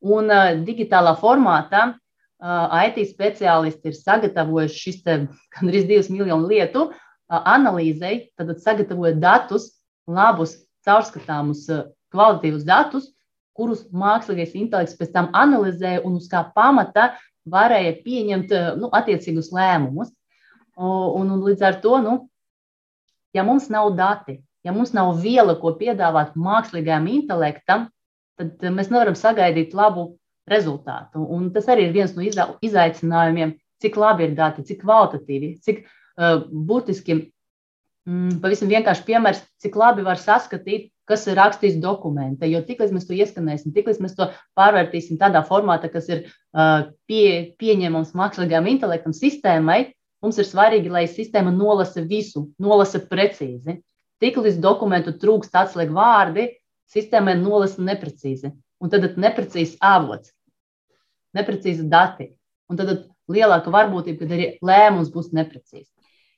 Un uh, digitālā formātā uh, IT speciālisti ir sagatavojuši šis gandrīz 2 miljonu lietu uh, analīzei, tad sagatavoja datus, labus, caurskatāmus, uh, kvalitatīvus datus, kurus mākslīgais intelekts pēc tam analizēja un uz kā pamata varēja pieņemt nu, attiecīgus lēmumus. Un, un līdz ar to nu, ja mums nav dati, ja mums nav viela, ko piedāvāt mākslīgajam intelektam, tad mēs nevaram sagaidīt labu rezultātu. Un tas arī ir viens no izaicinājumiem, cik labi ir dati, cik kvalitatīvi, cik uh, būtiski. Mm, pavisam vienkārši piemērs, cik labi var saskatīt, kas ir rakstīts dokumentā. Jo tiklīdz mēs to ieskanēsim, tiklīdz mēs to pārvērtīsim tādā formātā, kas ir uh, pie, pieņemams mākslīgajam intelektam, sistēmai, Mums ir svarīgi, lai sistēma nolasa visu, nolasa precīzi. Tiklīdz dokumentu trūkst atslēg vārdi, sistēmai nolasa neprecīzi. Un tad neprecīzs avots, neprecīzi dati. Un tad lielāka varbūtība, ka arī lēmums būs neprecīzs.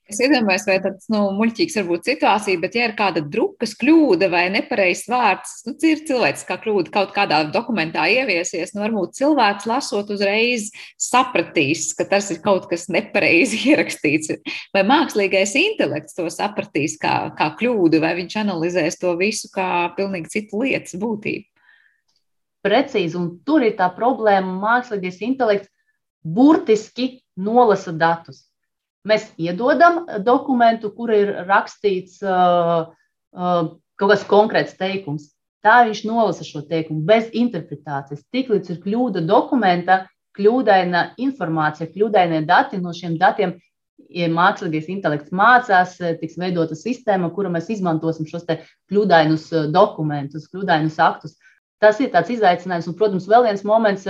Es iedomājos, vai tas nu, muļķīgs var būt situācija, bet, ja ir kāda drukas kļūda vai nepareizs vārds, nu, ir cilvēciskā kļūda kaut kādā dokumentā ieviesies, nu, varbūt cilvēks lasot uzreiz sapratīs, ka tas ir kaut kas nepareizi ierakstīts. Vai mākslīgais intelekts to sapratīs kā, kā kļūdu, vai viņš analizēs to visu kā pilnīgi citu lietas būtību? Precīzi, un tur ir tā problēma. Mākslīgais intelekts burtiski nolasa datus Mēs iedodam dokumentu, kur ir rakstīts uh, uh, kaut kāds konkrēts teikums. Tā viņš nolasa šo teikumu bez interpretācijas. Tiklīdz ir kļūda dokumenta, kļūdaina informācija, kļūdainie dati no šiem datiem, ja mākslīgais intelekts mācās, tiks veidota sistēma, kura mēs izmantosim šos kļūdainus dokumentus, kļūdainus aktus. Tas ir tāds izaicinājums, un, protams, vēl viens moments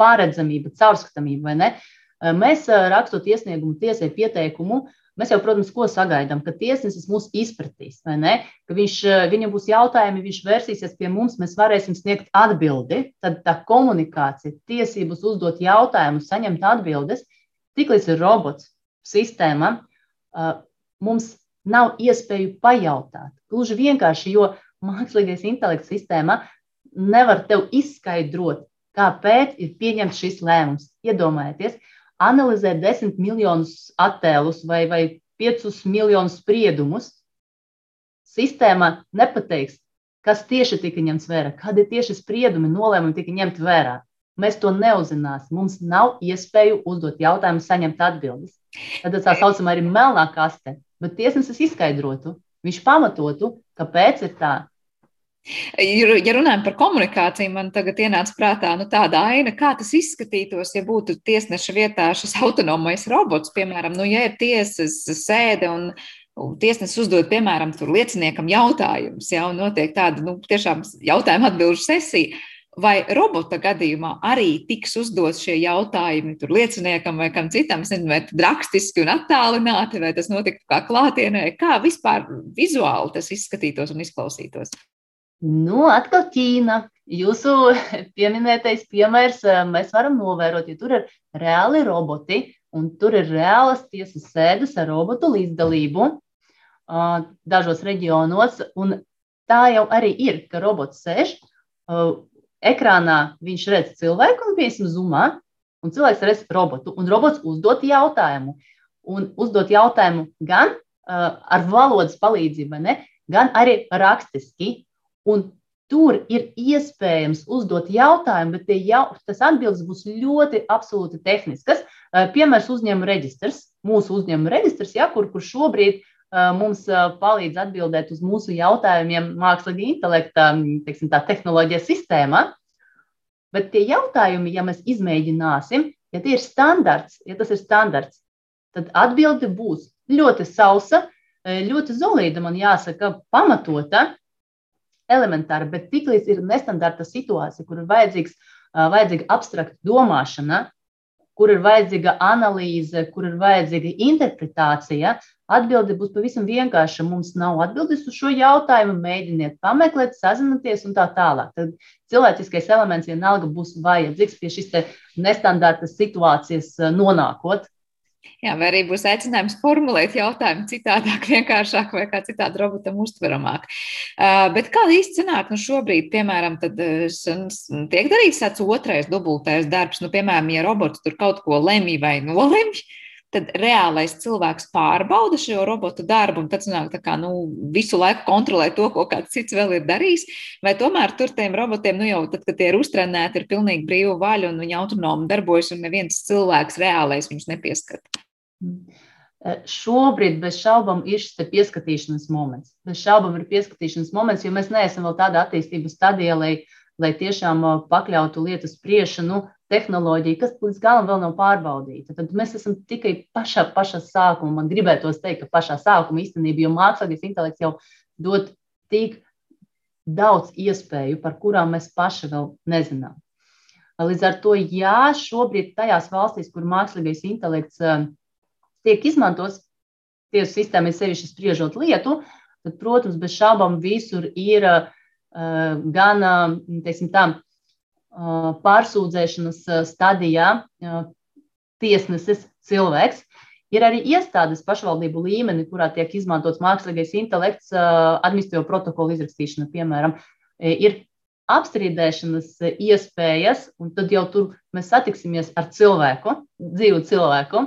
pārredzamība, caurskatāmība, Mēs rakstot iesniegumu tiesai pieteikumu, mēs jau, protams, ko sagaidām, ka tiesnesis mūs izpratīs, vai ne? Ka viņš, viņam būs jautājumi, viņš vērsīsies pie mums, mēs varēsim sniegt atbildi. Tad tā komunikācija, tiesības uzdot jautājumus, saņemt atbildes, tiklīdz ir robots sistēma, mums nav iespēju pajautāt. Gluži vienkārši, jo mākslīgais intelekts sistēma nevar tev izskaidrot, kāpēc ir pieņemts šis lēmums. Iedomājieties, analizē desmit miljonus attēlus vai, vai piecus miljonus spriedumus, sistēma nepateiks, kas tieši tika ņemts vērā, kādi tieši spriedumi, nolēmumi tika ņemti vērā. Mēs to neuzzināsim. Mums nav iespēju uzdot jautājumus, saņemt atbildes. Tad tā saucamā ir melnā kaste. Bet tiesnesis izskaidrotu, viņš pamatotu, kāpēc ir tā, Ja runājam par komunikāciju, man tagad ienāca prātā nu, tāda aina, kā tas izskatītos, ja būtu tiesneša vietā šis autonomais robots, piemēram, nu, ja ir tiesas sēde un tiesnesis uzdod, piemēram, lieciniekam jautājumus, jau notiek tāda nu, tiešām jautājuma atbilžu sesija. Vai robota gadījumā arī tiks uzdots šie jautājumi tur lieciniekam vai kam citam, nezinu, vai rakstiski un attālināti, vai tas notiktu kā klātienē, kā vispār vizuāli tas izskatītos un izklausītos? Nu, atkal Ķīna. Jūsu pieminētais piemērs eh, mēs varam novērot, jo tur ir reāli roboti un tur ir reālas tiesas sēdes ar robotu līdzdalību uh, dažos reģionos. Tā jau arī ir, ka robots sēž uh, ekrānā, viņš redz cilvēku un piemēram zumā, un cilvēks redz robotu, un robots uzdot jautājumu. Un uzdot jautājumu gan ar valodas palīdzību, ne, gan arī rakstiski. Un tur ir iespējams uzdot jautājumu, bet jau, tas atbildes būs ļoti absolūti tehniskas. Piemērs uzņēmuma reģistrs, mūsu uzņēmuma reģistrs, ja, kur, kur šobrīd mums palīdz atbildēt uz mūsu jautājumiem mākslīgā intelekta teiksim, tehnoloģija sistēma. Bet tie jautājumi, ja mēs izmēģināsim, ja tie ir standarts, ja tas ir standarts, tad atbilde būs ļoti sausa, ļoti zelīta, man jāsaka, pamatota elementāra, bet tiklīdz ir nestandarta situācija, kur ir vajadzīgs, vajadzīga abstrakta domāšana, kur ir vajadzīga analīze, kur ir vajadzīga interpretācija, atbilde būs pavisam vienkārša. Mums nav atbildes uz šo jautājumu, mēģiniet pameklēt, sazināties un tā tālāk. Tad cilvēciskais elements vienalga būs vajadzīgs pie šīs nestandarta situācijas nonākot. Jā, vai arī būs aicinājums formulēt jautājumu citādāk, vienkāršāk vai kā citādi robotam uztveramāk. Uh, bet kā īsti sanāk, nu šobrīd, piemēram, tad uh, tiek darīts tāds otrais dubultais darbs, nu, piemēram, ja robots tur kaut ko lemj vai nolemj, tad reālais cilvēks pārbauda šo robotu darbu, un tad sanāk, kā, nu, visu laiku kontrolē to, ko kāds cits vēl ir darījis. Vai tomēr tur tiem robotiem, nu jau tad, kad tie ir uztrenēti, ir pilnīgi brīva vaļa un viņi autonomi darbojas, un neviens cilvēks reālais viņus nepieskata? Eh, šobrīd bez šaubām ir šis pieskatīšanās moments. Bez šaubām ir pieskatīšanās moments, jo mēs neesam vēl tādā attīstības stadijā, lai, lai tiešām eh, pakļautu lietu spriešanu tehnoloģiju, kas līdz galam vēl nav pārbaudīta. Tad mēs esam tikai pašā, pašā sākumā. Man gribētos teikt, ka pašā sākumā īstenībā, jo mākslīgais intelekts jau dod tik daudz iespēju, par kurām mēs paši vēl nezinām. Līdz ar to, jā, šobrīd tajās valstīs, kur mākslīgais intelekts uh, tiek izmantots tiesu sistēmai, sevišķi spriežot lietu, tad, protams, bez šaubām visur ir uh, gan teiksim, tā, pārsūdzēšanas stadijā tiesnesis cilvēks. Ir arī iestādes pašvaldību līmenī, kurā tiek izmantots mākslīgais intelekts, administratīvo protokolu izrakstīšana, piemēram, ir apstrīdēšanas iespējas, un tad jau tur mēs satiksimies ar cilvēku, dzīvu cilvēku.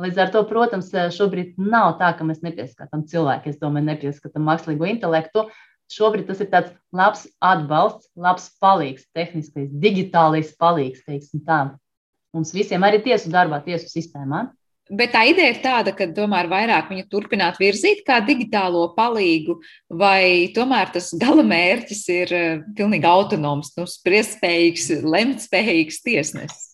Līdz ar to, protams, šobrīd nav tā, ka mēs nepieskatām cilvēku, es domāju, nepieskatām mākslīgo intelektu. Šobrīd tas ir tāds labs atbalsts, labs palīgs, tehniskais, digitālais palīgs, teiksim tā. Mums visiem arī tiesu darbā, tiesu sistēmā. Bet tā ideja ir tāda, ka tomēr vairāk viņu turpināt virzīt kā digitālo palīgu, vai tomēr tas gala mērķis ir eh, pilnīgi autonoms, nu, spriestspējīgs, lemtspējīgs tiesnesis?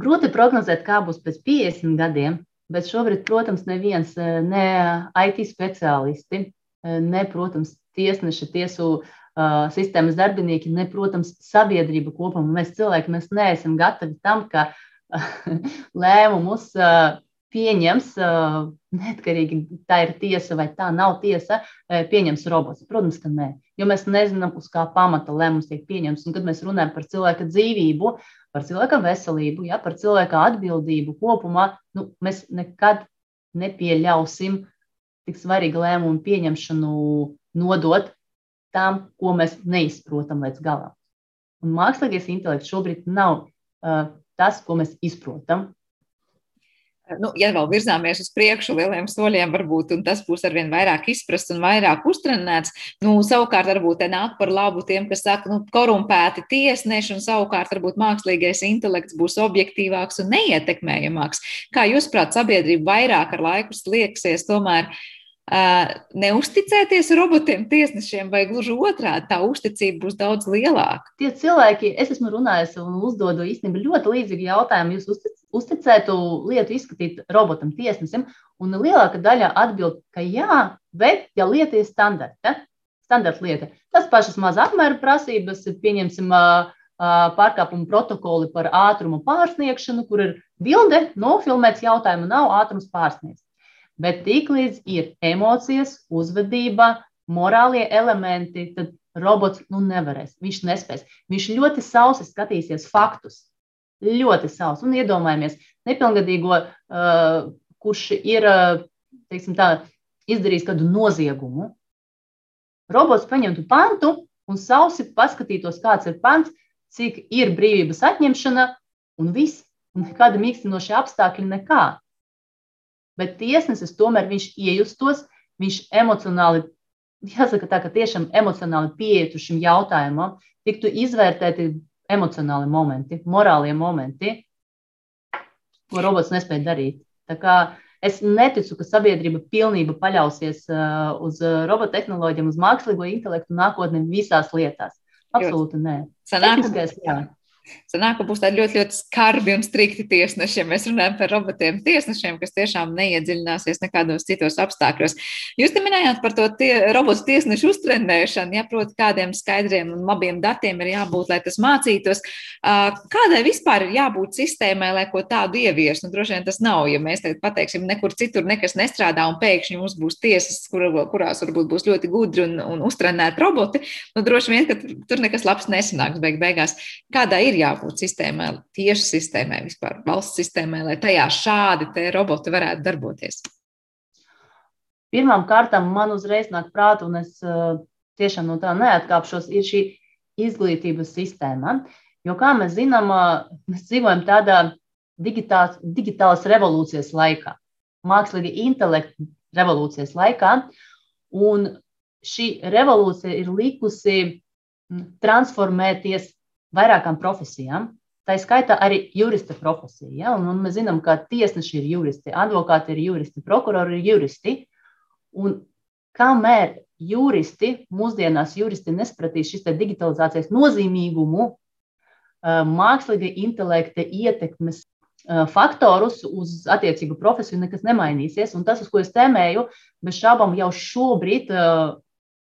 Grūti prognozēt, kā būs pēc 50 gadiem, bet šobrīd, protams, neviens ne IT speciālisti, ne, protams, tiesneši, tiesu uh, sistēmas darbinieki, ne, protams, sabiedrība kopumā. Mēs cilvēki, mēs neesam gatavi tam, ka uh, lēmumus pieņems, neatkarīgi tā ir tiesa vai tā nav tiesa, pieņems robots. Protams, ka nē, jo mēs nezinām, uz kā pamata lēmums tiek pieņemts. Un, kad mēs runājam par cilvēka dzīvību, par cilvēka veselību, ja, par cilvēka atbildību kopumā, nu, mēs nekad nepieļausim tik svarīgu lēmumu pieņemšanu nodot tam, ko mēs neizprotam līdz galam. Un mākslīgais intelekts šobrīd nav uh, tas, ko mēs izprotam. Nu, ja vēl virzāmies uz priekšu lieliem soļiem, varbūt tas būs arvien vairāk izprasts un vairāk uztrenēts. Nu, savukārt, varbūt te nāk par labu tiem, kas saka, nu, korumpēti tiesneši, un savukārt, varbūt mākslīgais intelekts būs objektīvāks un neietekmējamāks. Kā jūs, prāt, sabiedrība vairāk ar laiku slieksies tomēr uh, neusticēties robotiem, tiesnešiem, vai gluži otrādi, tā uzticība būs daudz lielāka. Tie cilvēki, es esmu runājis un uzdodu īstenībā ļoti līdzīgu jautājumu. Jūs uzticētu lietu izskatīt robotam, tiesnesim, un lielākā daļa atbild, ka jā, bet ja lieta ir standarta, standarta lieta, tas pašas maza apmēra prasības, pieņemsim, pārkāpumu protokoli par ātrumu pārsniegšanu, kur ir bilde, nofilmēts jautājumu, nav ātrums pārsniegts. Bet tiklīdz ir emocijas, uzvedība, morālie elementi, tad robots nu, nevarēs. Viņš nespēs. Viņš ļoti sausi skatīsies faktus. Ļoti sausi. Un iedomājamies, nepilngadīgo, uh, kurš ir uh, tā, izdarījis kādu noziegumu. Robots paņemtu pantu un sausi paskatītos, kāds ir pants, cik ir brīvības atņemšana un viss. Nekāda mīkstinoša apstākļa, nekā bet tiesnesis tomēr viņš iejustos, viņš emocionāli, jāsaka tā, ka tiešām emocionāli pieietu šim jautājumam, tiktu izvērtēti emocionāli momenti, morālie momenti, ko robots nespēja darīt. Tā kā es neticu, ka sabiedrība pilnībā paļausies uh, uz uh, robottehnoloģiem, uz mākslīgo intelektu nākotnē visās lietās. Absolūti nē. Sanāk, Tehniskais, jā. Sanāk, ka būs tādi ļoti, ļoti skarbi un strikti tiesneši, ja mēs runājam par robotiem tiesnešiem, kas tiešām neiedziļināsies nekādos citos apstākļos. Jūs te minējāt par to tie, robotu tiesnešu uztrenēšanu, ja proti, kādiem skaidriem un labiem datiem ir jābūt, lai tas mācītos. Kādai vispār ir jābūt sistēmai, lai ko tādu ievies? Nu, droši vien tas nav, ja mēs te pateiksim, nekur citur nekas nestrādā un pēkšņi mums būs tiesas, kur, kurās varbūt būs ļoti gudri un, un uztrenēti roboti, nu, droši vien, ka tur nekas labs nesanāks beig beigās. Kādai ir jābūt sistēmai, tieši sistēmai, vispār valsts sistēmai, lai tajā šādi roboti varētu darboties? Pirmām kārtām man uzreiz nāk prātā, un es uh, tiešām no tā neatkāpšos, ir šī izglītības sistēma. Jo, kā mēs zinām, uh, mēs dzīvojam tādā digitāls, digitālas revolūcijas laikā, mākslīga intelekta revolūcijas laikā, un šī revolūcija ir likusi transformēties vairākām profesijām. Tā ir skaitā arī jurista profesija. Ja? Un, un mēs zinām, ka tiesneši ir juristi, advokāti ir juristi, prokurori ir juristi. Un kamēr juristi, mūsdienās juristi nespratīs šis digitalizācijas nozīmīgumu, mākslīga intelekta ietekmes faktorus uz attiecīgu profesiju, nekas nemainīsies. Un tas, uz ko es tēmēju, bez šaubām jau šobrīd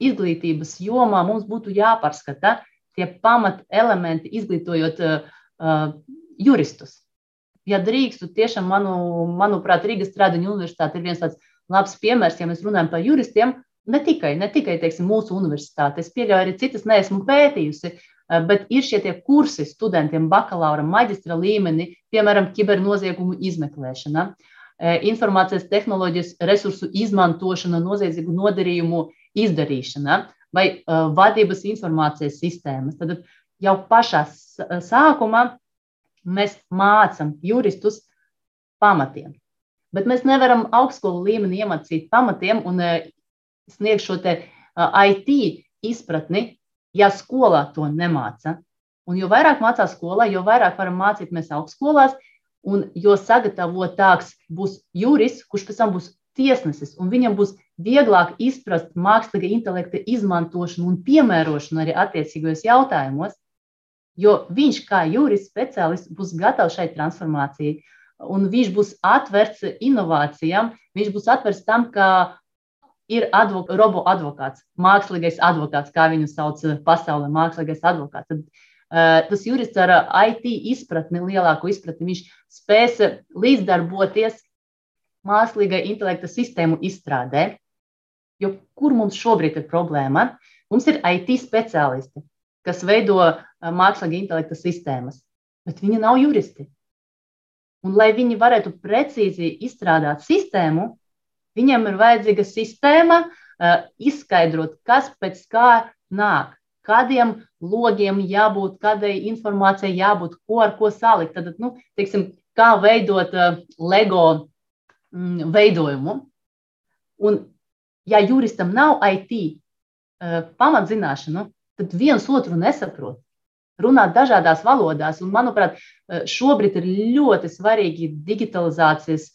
izglītības jomā mums būtu jāpārskata tie pamat elementi, izglītojot uh, juristus. Ja drīkstu, tiešām, manu, manuprāt, Rīgas Stradiņa universitāte ir viens tāds labs piemērs, ja mēs runājam par juristiem. Ne tikai, ne tikai teiksim, mūsu universitāte, es pieļauju arī citas, neesmu pētījusi, bet ir šie kursi studentiem bakalaura, maģistra līmenī, piemēram, kibernoziegumu izmeklēšana, informācijas tehnoloģijas resursu izmantošana, noziedzīgu nodarījumu izdarīšana vai vadības informācijas sistēmas. Tad jau pašā sākumā mēs mācām juristus pamatiem. Bet mēs nevaram augstskolu līmenī iemācīt pamatiem un sniegt šo IT izpratni, ja skolā to nemāca. Un jo vairāk mācās skolā, jo vairāk varam mācīt mēs augstskolās, un jo sagatavotāks būs jurists, kurš pēc tam būs tiesnesis, un viņam būs vieglāk izprast mākslīga intelekta izmantošanu un piemērošanu arī attiecīgajos jautājumos, jo viņš kā jurists speciālists būs gatavs šai transformācijai, un viņš būs atvērts inovācijām, viņš būs atvērts tam, ka ir advok robo advokāts, mākslīgais advokāts, kā viņu sauc eh, pasaulē, mākslīgais advokāts. Tad, uh, tas jurists ar eh, IT izpratni, lielāku izpratni, viņš spēs līdzdarboties mākslīgai intelekta sistēmu izstrādē. Jo kur mums šobrīd ir problēma? Mums ir IT speciālisti, kas veido mākslīgā intelekta sistēmas, bet viņi nav juristi. Un, lai viņi varētu precīzi izstrādāt sistēmu, Viņam ir vajadzīga sistēma, izskaidrot, kas pēc kā nāk, kādiem logiem jābūt, kādai informācijai jābūt, ko ar ko salikt. Tad, nu, teiksim, kā veidot LEGO veidojumu. Un, ja juristam nav IT pamatzināšanu, tad viens otru nesaprot. Runāt dažādās valodās, un, manuprāt, šobrīd ir ļoti svarīgi digitalizācijas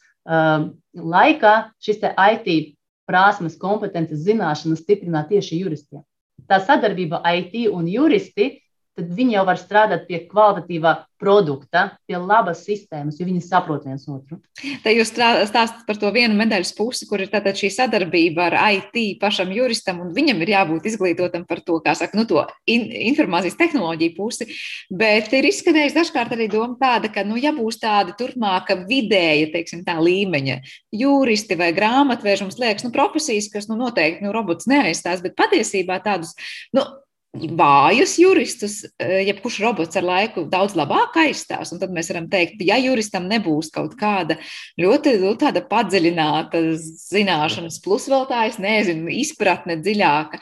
laikā šis IT prasmes, kompetences, zināšanas stiprināt tieši juristiem. Tā sadarbība IT un juristi tad viņi jau var strādāt pie kvalitatīvā produkta, pie labas sistēmas, jo viņi saprot viens otru. Te jūs stāstat par to vienu medaļas pusi, kur ir tātad šī sadarbība ar IT pašam juristam, un viņam ir jābūt izglītotam par to, kā saka, nu, to in informācijas tehnoloģiju pusi. Bet ir izskanējis dažkārt arī doma tāda, ka, nu, ja būs tāda turpmāka vidēja, teiksim, tā līmeņa juristi vai grāmatvēži, mums liekas, nu, profesijas, kas, nu, noteikti, nu, robots neaizstās, bet patiesībā tādus, nu, vājus juristus, eh, jebkurš robots ar laiku daudz labāk aizstās. Un tad mēs varam teikt, ja juristam nebūs kaut kāda ļoti nu, padziļināta zināšanas, plus vēl tā, es nezinu, izpratne dziļāka,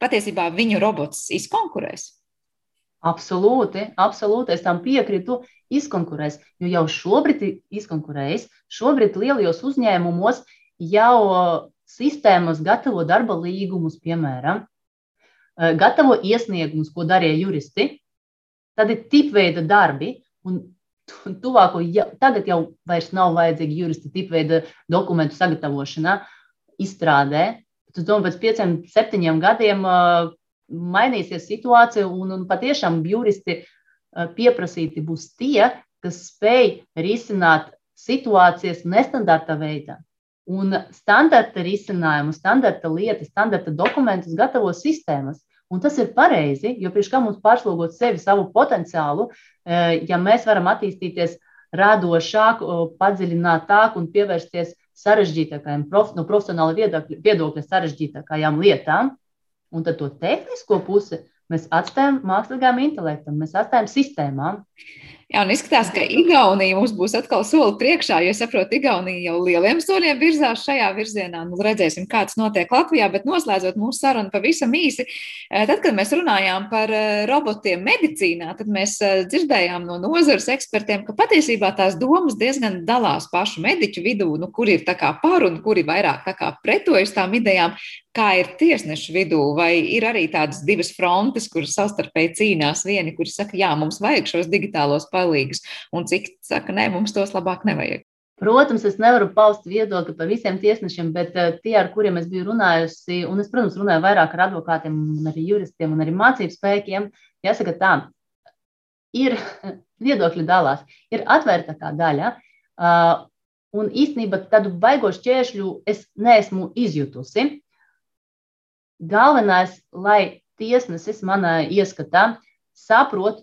patiesībā viņu robots izkonkurēs. Absolūti, absolūti, es tam piekrītu, izkonkurēs. Jo jau šobrīd ir izkonkurējis, šobrīd lielajos uzņēmumos jau sistēmas gatavo darba līgumus, piemēram, Eh, gatavo iesniegumus, ko darīja juristi. Tad ir tipveida darbi, un tuvāko, ja, tagad jau nav vajadzīgi juristi tipveida dokumentu sagatavošanā, izstrādē. Es domāju, pēc pieciem, septiņiem gadiem mainīsies situācija, un, un patiešām juristi pieprasīti būs tie, kas spēj risināt situācijas nestandarta veidā. Un standarta risinājumu, standarta lietas, standarta dokumentus gatavo sistēmas. Un tas ir pareizi, jo priekš kā mums pārslogot sevi, savu potenciālu, e, ja mēs varam attīstīties radošāk, padziļinātāk un pievērsties sarežģītākajām, no profesionāla viedokļa sarežģītākajām lietām, un tad to tehnisko pusi mēs atstājam mākslīgām intelektam, mēs atstājam sistēmām. Jā, un izskatās, ka Igaunija mums būs atkal soli priekšā, jo es saprotu, Igaunija jau lieliem soļiem virzās šajā virzienā. Nu, redzēsim, kā tas notiek Latvijā, bet noslēdzot mūsu sarunu pavisam īsi. Eh, tad, kad mēs runājām par eh, robotiem medicīnā, tad mēs eh, dzirdējām no nozares ekspertiem, ka patiesībā tās domas diezgan dalās pašu mediķu vidū, nu, kur ir tā kā par un kuri vairāk tā kā pretojas tām idejām. Kā ir tiesnešu vidū, vai ir arī tādas divas frontes, kuras savstarpēji cīnās? Vieni, kuri saka, jā, mums vajag šos digitālos palīgus, un citi saka, nē, mums tos labāk nevajag. Protams, es nevaru paust viedokli par visiem tiesnešiem, bet uh, tie, ar kuriem es biju runājusi, un es, protams, runāju vairāk ar advokātiem, arī juristiem un arī mācību spēkiem, jāsaka tā, ir viedokļi dalās, ir atvērta daļa. Uh, un īstenībā tādu baigošu ķēršļu es neesmu izjutusi. Galvenais, lai tiesnesis manā ieskatā saprot,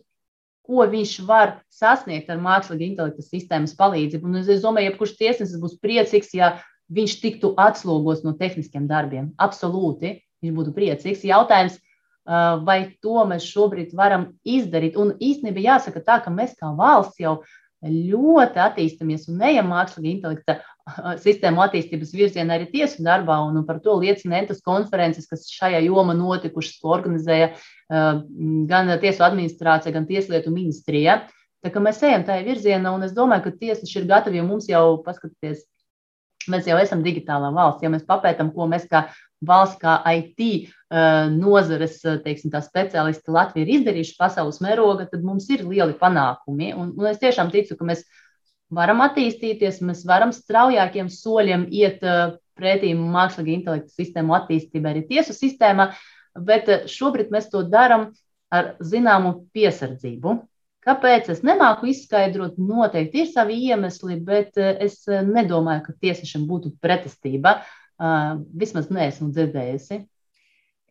ko viņš var sasniegt ar mākslīgā intelekta sistēmas palīdzību. Un es domāju, ka jebkurš tiesnesis būs priecīgs, ja viņš tiktu atslogos no tehniskiem darbiem. Absolūti, viņš būtu priecīgs. Jautājums, vai to mēs šobrīd varam izdarīt. Un īstenībā jāsaka tā, ka mēs kā valsts jau ļoti attīstāmies un ejam mākslīgā intelekta sistēmu attīstības virzienā arī tiesu darbā, un par to liecina entas konferences, kas šajā jomā notikušas, ko organizēja gan tiesu administrācija, gan tieslietu ministrija. Tā kā mēs ejam tajā virzienā, un es domāju, ka tiesneši ir gatavi, jo mums jau paskatīties, mēs jau esam digitālā valsts. Ja mēs papētām, ko mēs kā valsts, kā IT nozares teiksim, speciālisti Latvija ir izdarījuši pasaules mēroga, tad mums ir lieli panākumi. Un, un es tiešām ticu, ka mēs varam attīstīties, mēs varam straujākiem soļiem iet pretī mākslīgā intelekta sistēmu attīstībai arī tiesu sistēmā, bet šobrīd mēs to darām ar zināmu piesardzību. Kāpēc es nemāku izskaidrot, noteikti ir savi iemesli, bet es nedomāju, ka tiesnešam būtu pretestība. Vismaz neesmu dzirdējusi.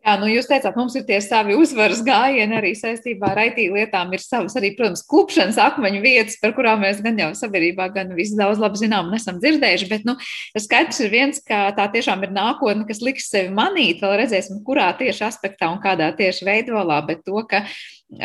Jā, nu jūs teicāt, mums ir tie savi uzvaras gājieni arī saistībā ar IT lietām. Ir savas arī, protams, klupšanas akmeņu vietas, par kurām mēs gan jau sabiedrībā, gan visi daudz labi zinām un esam dzirdējuši. Bet, nu, skaidrs ir viens, ka tā tiešām ir nākotne, kas liks sevi manīt. Vēl redzēsim, kurā tieši aspektā un kādā tieši veidolā, bet to, ka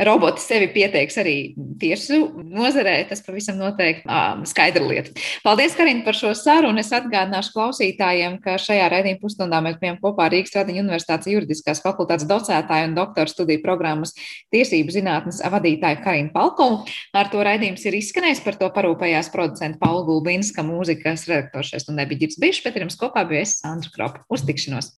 roboti sevi pieteiks arī tiesu nozarē, tas pavisam noteikti skaidra lieta. Paldies, Karina, par šo sarunu. Es atgādināšu klausītājiem, ka šajā raidījuma pusstundā mēs bijām kopā Rīgas Tradiņu Universitātes juridiskās fakultātes docētāju un doktora studiju programmas tiesību zinātnes vadītāju Karinu Palkovu. Ar to raidījums ir izskanējis, par to parūpējās producenta Paula Gulbinska, mūzikas redaktors un nebija Girds Bišs, bet ar jums kopā bija es Sandra Kropa. Uz tikšanos!